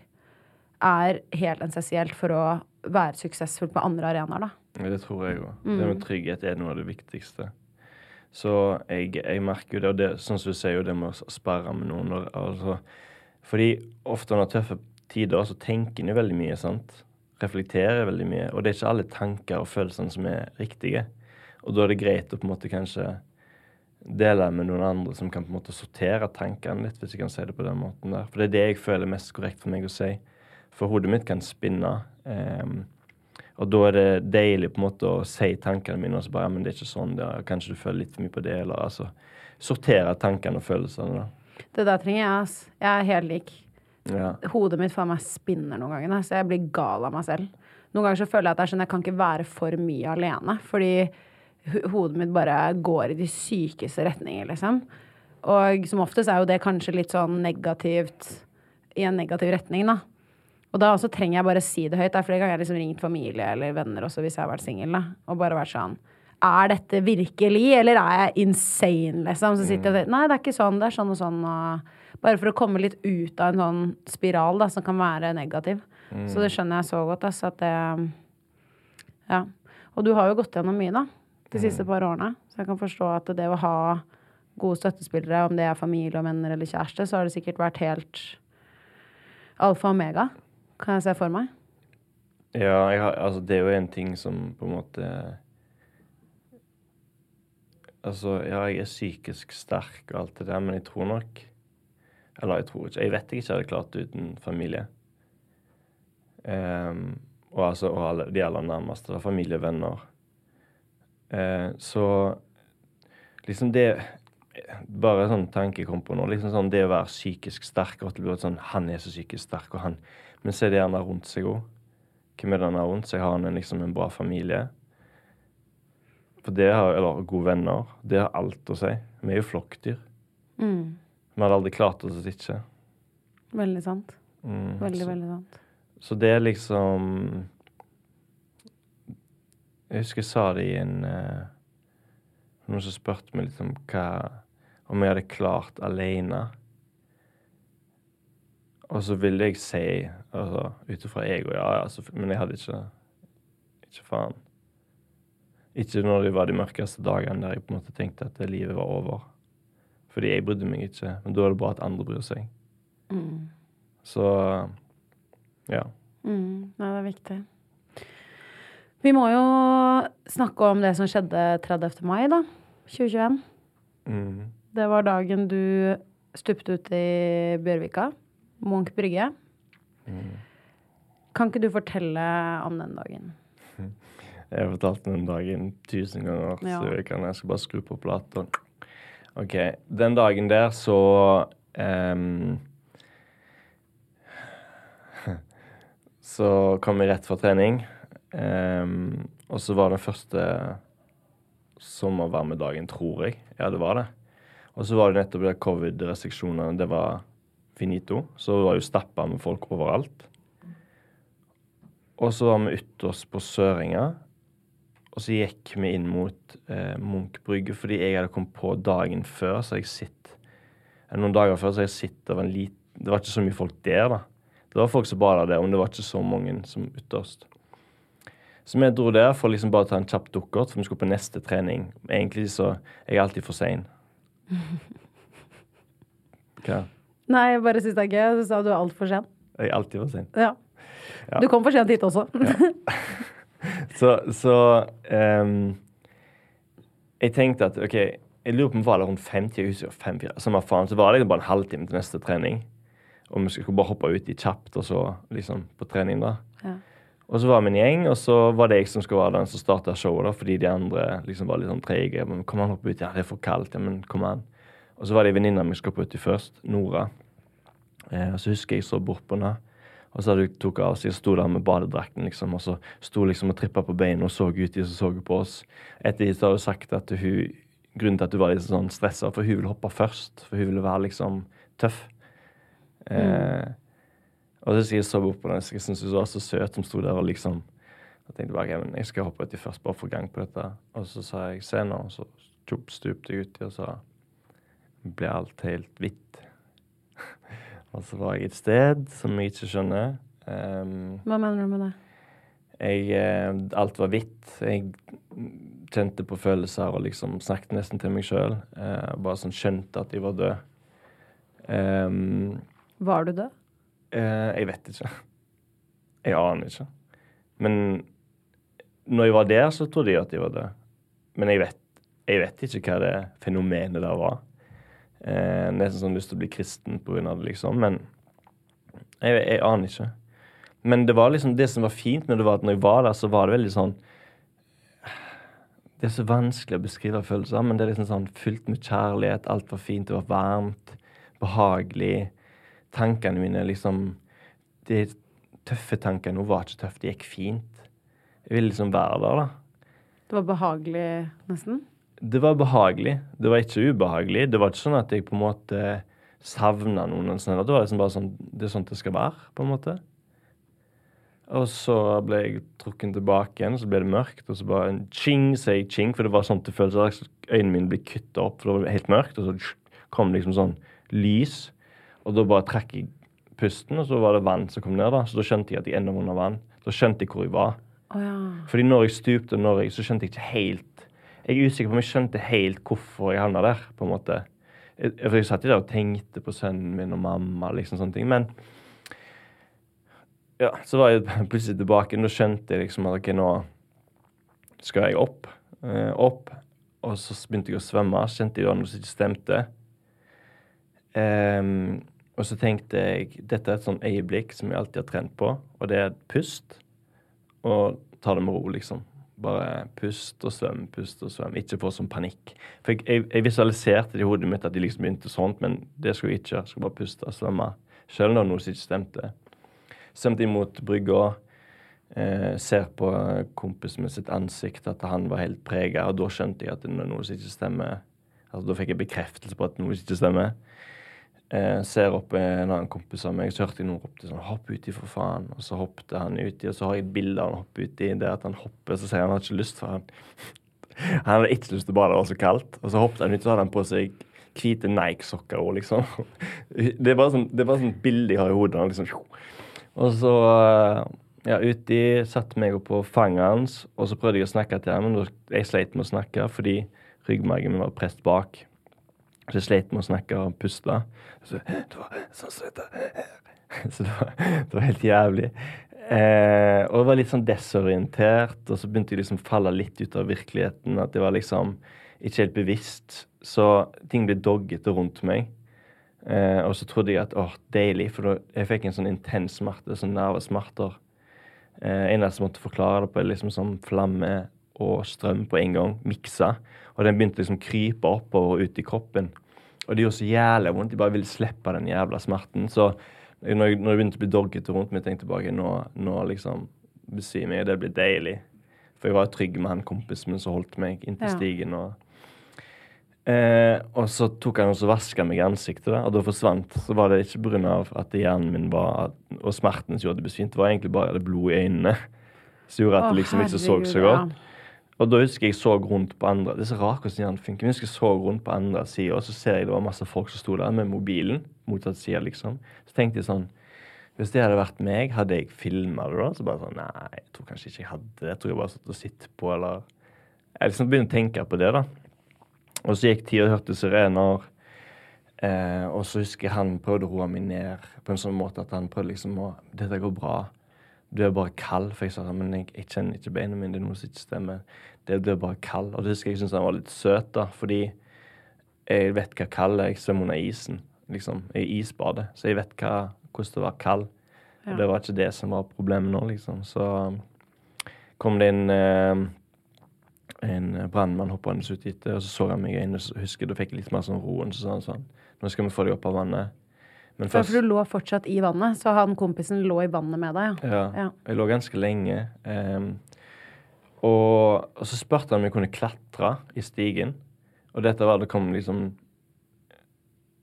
er helt essensielt for å være suksessfull på andre arenaer, da. Ja, Det tror jeg òg. Det med trygghet er noe av det viktigste. Så jeg, jeg merker jo det, og det sånn som du sier, jo det med å sperre med noen. når, Altså, fordi ofte under tøffe tider så tenker en jo veldig mye, sant. Reflekterer veldig mye. Og det er ikke alle tanker og følelsene som er riktige. Og da er det greit å på en måte kanskje dele med noen andre som kan på en måte sortere tankene litt, hvis jeg kan si det på den måten der. For det er det jeg føler er mest korrekt for meg å si. For hodet mitt kan spinne. Um, og da er det deilig på en måte å si tankene mine, og så bare ja, men det er ikke sånn, er, kanskje du føler litt for mye på det, eller altså Sortere tankene og følelsene, da. Det der trenger jeg, ass. Jeg er helt lik. Ja. Hodet mitt faen meg spinner noen ganger, da, så jeg blir gal av meg selv. Noen ganger så føler jeg at det er sånn, jeg kan ikke være for mye alene, fordi hodet mitt bare går i de sykeste retninger, liksom. Og som oftest er jo det kanskje litt sånn negativt i en negativ retning, da. Og da også trenger jeg bare si det høyt. Det er flere ganger jeg har liksom ringt familie eller venner også hvis jeg har vært singel. Og bare vært sånn Er dette virkelig, eller er jeg insane, liksom? Så sitter jeg og sier Nei, det er ikke sånn. Det er sånn og sånn. Og bare for å komme litt ut av en sånn spiral da, som kan være negativ. Så det skjønner jeg så godt. Altså, at det Ja. Og du har jo gått gjennom mye, da, de siste par årene. Så jeg kan forstå at det å ha gode støttespillere, om det er familie og venner eller kjæreste, så har det sikkert vært helt alfa og omega, kan jeg se for meg. Ja, har, altså det er jo en ting som på en måte Altså, ja, jeg er psykisk sterk og alt det der, men jeg tror nok Eller jeg tror ikke Jeg vet jeg ikke hadde klart det uten familie. Um, og altså og alle, de aller nærmeste. Da, familie, venner. Eh, så liksom det Bare sånn tanke kom på nå. liksom sånn Det å være psykisk sterk og at det blir sånn Han er så psykisk sterk, og han Men se det gjerne rundt seg òg. Hvem er det han har rundt seg? Har han en, liksom en bra familie? For det har, Eller gode venner. Det har alt å si. Vi er jo flokkdyr. Mm. Vi hadde aldri klart oss hvis ikke. Veldig sant. Mm, Veldig, så, veldig sant. så det er liksom Jeg husker jeg sa det i en uh, Noen som spurte meg litt om hva Om jeg hadde klart alene. Og så ville jeg si, altså ut ifra ego, ja, ja, så, men jeg hadde ikke Ikke faen. Ikke når det var de mørkeste dagene der jeg på en måte tenkte at livet var over. Fordi jeg brydde meg ikke. Men da er det bra at andre bryr seg. Så ja. Mm, nei, det er viktig. Vi må jo snakke om det som skjedde 30. mai, da. 2021. Mm. Det var dagen du stupte ut i Bjørvika. Munch brygge. Kan ikke du fortelle om den dagen? Jeg har fortalt den dagen tusen ganger, Ja. så jeg, kan, jeg skal bare skru på plata. OK. Den dagen der så um, Så kom jeg rett fra trening. Ehm, og så var den første sommervarmedagen, tror jeg. Ja, det var det. Og så var det nettopp det covid-restriksjonene. Det var finito. Så det var jo stappa med folk overalt. Og så var vi ytterst på Søringa. Og så gikk vi inn mot eh, Munch brygge fordi jeg hadde kommet på dagen før, så jeg sitter Noen dager før så jeg sitter av en lit... Det var ikke så mye folk der, da. Det var folk som bada der, men det var ikke så mange som ytterst. Så vi dro der for liksom bare å ta en kjapp dukkert, for vi skulle på neste trening. Egentlig så Jeg er alltid for sein. Hva? Nei, jeg bare syns det er gøy. Du sa du er altfor sen. Jeg er alltid for sein. Ja. Du kom for sent hit også. Så, så um, Jeg tenkte at OK, jeg lurer på om det var rundt 50 jeg husker 54, Samme faen, så var det liksom bare en halvtime til neste trening. Og vi skulle bare hoppe uti kjapt og så liksom på trening, da. Ja. Og så var vi en gjeng, og så var det jeg som skulle være den som starta showet, da, fordi de andre liksom var litt sånn treige. Men kom an, hopp ut. Ja, det er for kaldt. Ja, men kom an. Og så var det ei venninne som skulle uti først, Nora. Eh, og så husker jeg så bort på henne. Og så hadde hun tok av seg og sto der med badedrakten, liksom. Og så sto liksom og trippa på beina og så ut de som så på oss. Etter så har hun sagt at hun Grunnen til at hun var litt sånn stressa, for hun ville hoppe først. For hun ville være liksom tøff. Eh, og så sier så bort på henne, jeg syntes hun var så søt som sto der og liksom Jeg tenkte bare men jeg skal hoppe uti først, bare få gang på dette. Og så sa jeg se nå, og så tjopp, stupte jeg uti og så ble alt helt hvitt. og så var jeg et sted som jeg ikke skjønner. Um, Hva mener du med det? jeg, eh, alt var hvitt. Jeg kjente på følelser og liksom snakket nesten til meg sjøl. Eh, bare sånn skjønte at jeg var død. Um, Var du død? Eh, jeg vet ikke. Jeg aner ikke. Men når jeg var der, så trodde jeg at jeg var død. Men jeg vet, jeg vet ikke hva det fenomenet der var. Eh, nesten sånn lyst til å bli kristen på grunn av det, liksom. Men jeg, jeg aner ikke. Men det var liksom det som var fint med det, var at når jeg var der, så var det veldig sånn Det er så vanskelig å beskrive følelser, men det er liksom sånn fylt med kjærlighet. Alt var fint, det var varmt, behagelig. Tankene mine liksom De tøffe tankene Hun var ikke tøff, det gikk fint. Jeg ville liksom være der, da. Det var behagelig, nesten? Det var behagelig. Det var ikke ubehagelig. Det var ikke sånn at jeg på en måte savna noen. eller sånn. Det var liksom bare sånn Det er sånn det skal være, på en måte. Og så ble jeg trukken tilbake igjen, så ble det mørkt. Og så bare en ching, sier ching, for det var sånn det føltes. Øynene mine ble kutta opp, for det var helt mørkt. Og så kom det liksom sånn lys. Og da bare trakk jeg pusten, og så var det vann som kom ned. da. Så da skjønte jeg at jeg enda var under vann. Da skjønte jeg hvor jeg var. Oh, ja. Fordi når jeg stupte, når jeg, så skjønte jeg ikke helt Jeg er usikker på om jeg skjønte helt hvorfor jeg havna der, på en måte. Jeg, for jeg satt der og tenkte på sønnen min og mamma, liksom sånne ting. Men ja, så var jeg plutselig tilbake. Nå skjønte jeg liksom at ok, nå skal jeg opp. Eh, opp. Og så begynte jeg å svømme. Kjente jeg at noe som ikke stemte. Ehm, og så tenkte jeg dette er et sånn øyeblikk som jeg alltid har trent på, og det er pust. Og ta det med ro, liksom. Bare pust og svøm, pust og svøm. Ikke få sånn panikk. For jeg, jeg, visualiserte det i hodet mitt at de liksom begynte sånt, men det skulle jeg ikke. Jeg skulle bare puste og svømme. Selv om noe som ikke stemte. Svømte imot brygga. Eh, ser på kompisen med sitt ansikt at han var helt prega, og da skjønte jeg at det er noe som ikke stemmer. Altså, da fikk jeg bekreftelse på at noe ikke stemmer. Eh, ser opp en annen kompis av meg, så hørte jeg noen ropte sånn 'Hopp uti, for faen.' Og så hoppet han uti, og så har jeg et bilde av han hoppe uti. Det at han hopper, så sier han at han har ikke lyst, for han Han hadde ikke lyst til å bade, det var så kaldt. Og så hoppet han ut, så hadde han på seg hvite Nike-sokker òg, liksom. Det er bare sånn, det er bare sånn bilde jeg har i hodet. Liksom Og så ja, uti satte meg opp på fanget hans, og så prøvde jeg å snakke til ham, men jeg sleit med å snakke fordi ryggmargen min var presset bak. Så jeg sleit med å snakke og puste. Så det var sånn som dette Så det var, det var helt jævlig. Eh, og jeg var litt sånn desorientert, og så begynte jeg liksom å falle litt ut av virkeligheten. At det var liksom ikke helt bevisst. Så ting ble doggete rundt meg. Eh, og så trodde jeg at åh, deilig, for da, jeg fikk en sånn intens smerte, sånn nervesmerter. Eh, eneste som måtte forklare det på, er liksom sånn flamme og strøm på en gang. Miksa. Og den begynte liksom å krype oppover og ut i kroppen. Og det gjorde så jævlig vondt. Jeg bare ville slippe den jævla smerten. Så når, jeg, når det begynte å bli doggete rundt meg, tenkte jeg tilbake nå, nå liksom besvimer jeg. Det blir deilig. For jeg var trygg med han kompisen min som holdt meg inntil Ja. stigen. og Eh, og så tok han og så vaska meg i ansiktet, og da forsvant. Så var det ikke pga. at hjernen min var Og smerten som gjorde at det besvimte, var egentlig bare det blod i øynene. Som gjorde at det liksom ikke så så godt. Og da husker jeg så rundt på andre Det er så rart hvordan hjernen funker. Men jeg husker jeg så rundt på andre sida, og så ser jeg det var masse folk som sto der med mobilen. motsatt side, liksom. Så tenkte jeg sånn Hvis det hadde vært meg, hadde jeg filma det da? Så bare sånn Nei, jeg tror kanskje ikke jeg hadde det. Jeg tror jeg bare satt og sittet på, eller Jeg liksom begynte å tenke på det, da. Og så gikk tida og hørte sirener. Eh, og så husker jeg han prøvde å roe meg ned på en sånn måte at han prøvde liksom å 'Dette går bra. Du er bare kald.' For jeg sa men jeg, jeg kjenner ikke beina mine. Det er noe som ikke stemmer. Det, du er bare kald. Og det husker jeg syntes han var litt søt, da. Fordi jeg vet hva kald er. Jeg svømmer under isen. liksom. Jeg er isbadet. Så jeg vet hva, hvordan det var kald. Og det var ikke det som var problemet nå, liksom. Så kom det en, eh, en brannmann hoppende ut etter, og så så han meg inn, og husker da fikk jeg litt mer sånn roen. Så sa han sånn Nå skal vi få deg opp av vannet. Men først... for du lå fortsatt i vannet, så han kompisen lå i vannet med deg, ja. Ja. Jeg lå ganske lenge. Um, og, og så spurte han om jeg kunne klatre i stigen. Og dette var det kom liksom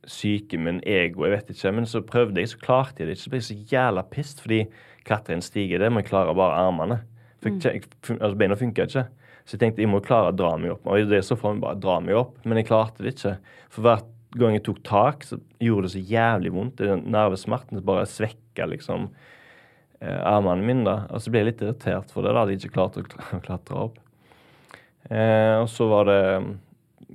syke min ego, jeg vet ikke. Men så prøvde jeg, så klarte jeg det ikke. Så ble jeg så jævla pissed, fordi klatre i en stige, det må jeg klare bare armene. For jeg, jeg, altså Beina funka ikke. Så jeg tenkte jeg må klare å dra meg opp. Og det så får jeg bare dra meg opp, men jeg klarte det ikke. For hver gang jeg tok tak, så gjorde det så jævlig vondt. Den nervesmerten bare svekka liksom eh, armene mine. da. Og så ble jeg litt irritert for det. da hadde ikke klart å klatre opp. Eh, og så var det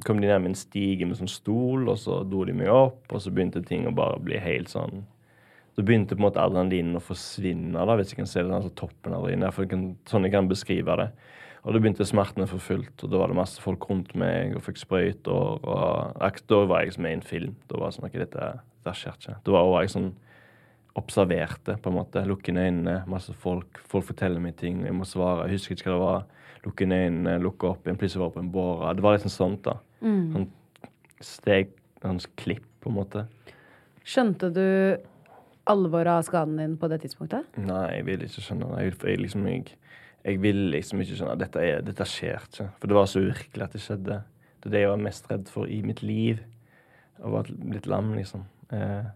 kom de ned med en stige med sånn stol, og så dro de meg opp, og så begynte ting å bare bli helt sånn Så begynte på en måte adrenalinen å forsvinne, da, hvis jeg kan se det sånn, altså toppen av for Derfor kan, sånn jeg kan beskrive det. Og da begynte smertene for fullt, og da var det masse folk rundt meg og fikk sprøyter. Og da var jeg som i en film. Da var det sånn, ok, dette, dette skjer ikke. Da var jeg sånn observerte, på en måte. Lukke øynene, masse folk. Folk forteller meg ting, jeg må svare. Jeg husker ikke hva det var. Lukke øynene, lukke opp igjen, plutselig var på en båre. Det var liksom sånt, da. Sånn steg, hans klipp, på en måte. Skjønte du alvoret av skaden din på det tidspunktet? Nei, jeg vil ikke skjønne det. Jeg, jeg, liksom, jeg, jeg vil liksom ikke skjønne at dette, er, dette skjer ikke. For det var så uvirkelig at det skjedde. Det er det jeg var mest redd for i mitt liv. Å være litt lam, liksom. Eh,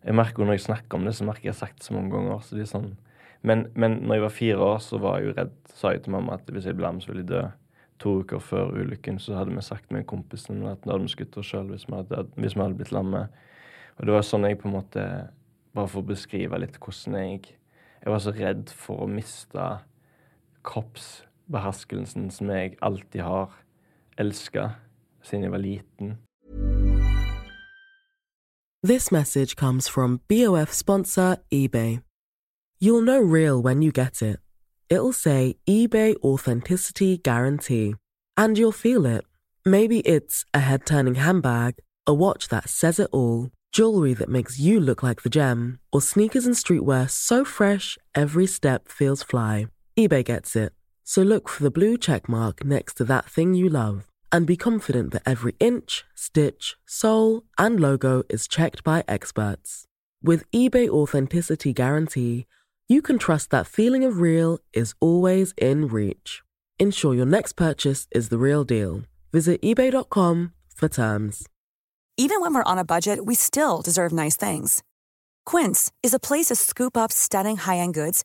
jeg merker jo Når jeg snakker om det, så merker jeg har sagt det så mange ganger. Så det er sånn. men, men når jeg var fire år, så var jeg jo redd. Sa jeg til mamma at hvis jeg ble lam, så ville jeg dø. To uker før ulykken så hadde vi sagt med kompisen at da hadde vi skutt oss sjøl hvis, hvis vi hadde blitt lamme. Og det var sånn jeg på en måte Bare for å beskrive litt hvordan jeg Jeg var så redd for å miste kroppsbeherskelsen som jeg alltid har elska siden jeg var liten. This message comes from BOF sponsor eBay. You'll know real when you get it. It'll say eBay Authenticity Guarantee. And you'll feel it. Maybe it's a head turning handbag, a watch that says it all, jewelry that makes you look like the gem, or sneakers and streetwear so fresh every step feels fly. eBay gets it. So look for the blue check mark next to that thing you love and be confident that every inch, stitch, sole, and logo is checked by experts. With eBay Authenticity Guarantee, you can trust that feeling of real is always in reach. Ensure your next purchase is the real deal. Visit eBay.com for terms. Even when we're on a budget, we still deserve nice things. Quince is a place to scoop up stunning high-end goods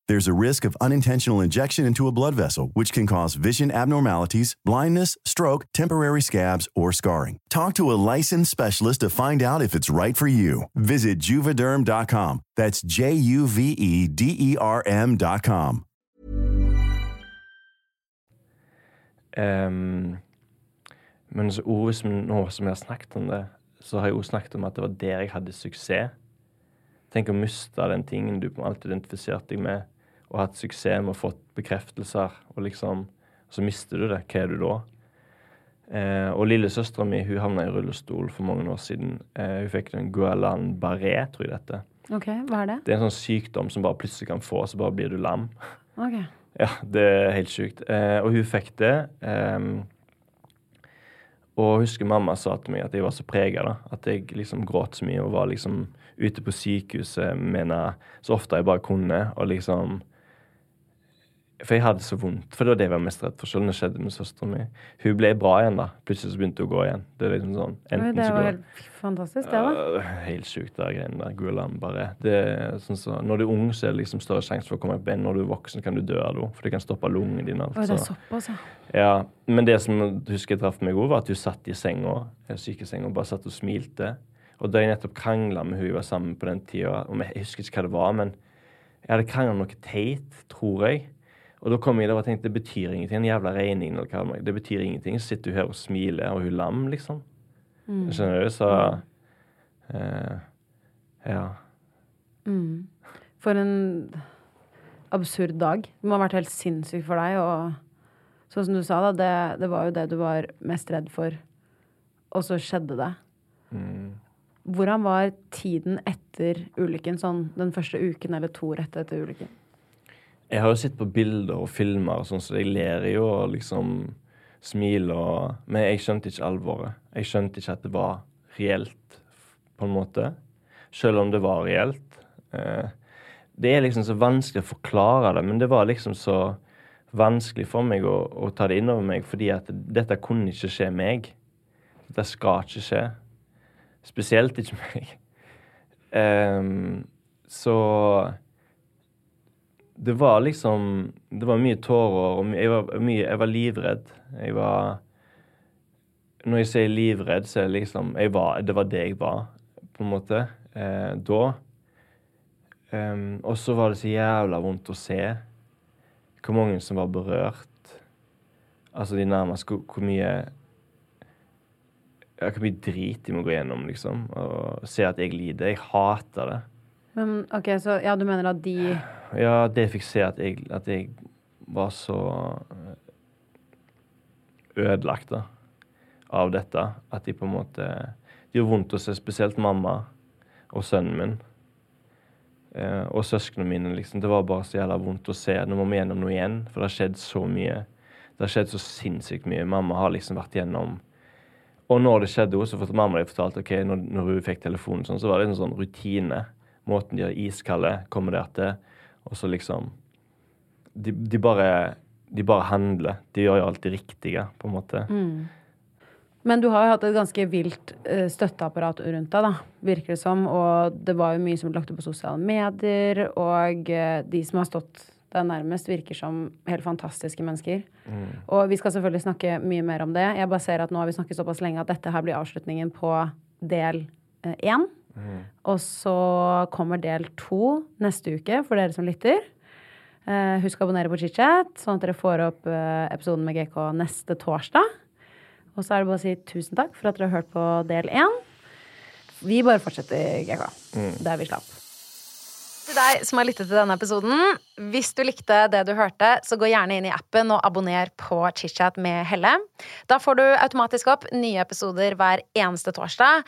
There's a risk of unintentional injection into a blood vessel, which can cause vision abnormalities, blindness, stroke, temporary scabs, or scarring. Talk to a licensed specialist to find out if it's right for you. Visit juvederm.com. That's J U V E D E R M.com. Ehm, men så hvis nå som jeg har snakket om det, så har jeg også snakket om at det var der jeg hadde suksess. Tenk å miste den tingen du på en måte identifiserte deg med, og hatt suksess med å få bekreftelser, og liksom Så mister du det. Hva er du da? Eh, og lillesøstera mi hun havna i rullestol for mange år siden. Eh, hun fikk en Guillain-Barré, tror jeg dette. Ok, hva er det? Det er en sånn sykdom som bare plutselig kan få, så bare blir du lam. Ok. Ja, det er helt sjukt. Eh, og hun fikk det. ehm, og husker mamma sa til meg at jeg var så prega. At jeg liksom gråt så mye og var liksom ute på sykehuset med så ofte jeg bare kunne. Og liksom For jeg hadde så vondt. For det var det jeg var mest redd for selv om det skjedde med søsteren min. Hun ble bra igjen, da. Plutselig så begynte hun å gå igjen. Det liksom sånn Det var helt fantastisk, det, da. Uh, Helt sjukt, det greiene der. Gud land, bare. Det sånn så, når du er ung, så er det liksom større sjanse for å komme i ben. Når du er voksen, kan du dø av det. For det kan stoppe lungene dine. og Oi, det er så- såpass, ja. ja, men det som jeg husker jeg traff meg òg, var at hun satt i senga, eh, sykesenga og bare satt og smilte. Og da jeg nettopp krangla med hun jeg var sammen på den tida, og jeg husker ikke hva det var, men jeg hadde krangla om noe teit, tror jeg. Og da kom jeg der og tenkte det betyr ingenting. En jævla regning det. Betyr ingenting. Så sitter hun her og smiler, og hun lam, liksom. Skjønner du? Så eh, Ja. Mm. For en absurd dag. Det må ha vært helt sinnssykt for deg. Og sånn som du sa, da, det, det var jo det du var mest redd for, og så skjedde det. Mm. Hvordan var tiden etter ulykken, sånn den første uken eller to rett etter ulykken? Jeg har jo sett på bilder og filmer, sånn, så jeg ler jo og liksom smiler og Men jeg skjønte ikke alvoret. Jeg skjønte ikke at det var reelt, på en måte. Selv om det var reelt. Eh, det er liksom så vanskelig å forklare det, men det var liksom så vanskelig for meg å, å ta det innover meg, fordi at dette kunne ikke skje meg. Dette skal ikke skje. Spesielt ikke meg. Ehm, så det var liksom Det var mye tårer, og jeg var, mye, jeg var livredd. Jeg var Når jeg sier livredd, så er det liksom var, Det var det jeg var, på en måte, eh, da. Um, og så var det så jævla vondt å se hvor mange som var berørt. Altså de nærmest hvor, hvor mye ja, Hvor mye drit de må gå gjennom, liksom. Og se at jeg lider. Jeg hater det. Men ok, så ja, du mener at de Ja, det fikk se at jeg, at jeg var så eh, ødelagt da, av dette. At de på en måte Det gjorde vondt å se spesielt mamma og sønnen min. Eh, og søsknene mine. liksom. Det var bare så jævla vondt å se. Nå må vi gjennom noe igjen, for det har skjedd så mye. Det har skjedd så sinnssykt mye. Mamma har liksom vært gjennom Og når det skjedde, så fortalte mamma de fortalte, ok, når, når hun fikk telefonen, sånn, så var det en sånn rutine. Måten de er iskalde, kommer der til. Og så liksom de, de bare De bare handler. De gjør jo alt det riktige, på en måte. Men du har jo hatt et ganske vilt eh, støtteapparat rundt deg, da, virker det som. Og det var jo mye som ble lagt ut på sosiale medier, og eh, de som har stått deg nærmest, virker som helt fantastiske mennesker. Og vi skal selvfølgelig snakke mye mer om det. Jeg bare ser at nå har vi snakket såpass lenge at dette her blir avslutningen på del én. Og så kommer del to neste uke for dere som lytter. Eh, husk å abonnere på ChitChat, sånn at dere får opp eh, episoden med GK neste torsdag. Og så er det bare å si tusen takk for at dere har hørt på del én. Vi bare fortsetter, GK, der vi slapp. Til deg som har lyttet til denne episoden, hvis du likte det du hørte, så gå gjerne inn i appen og abonner på ChitChat med Helle. Da får du automatisk opp nye episoder hver eneste torsdag.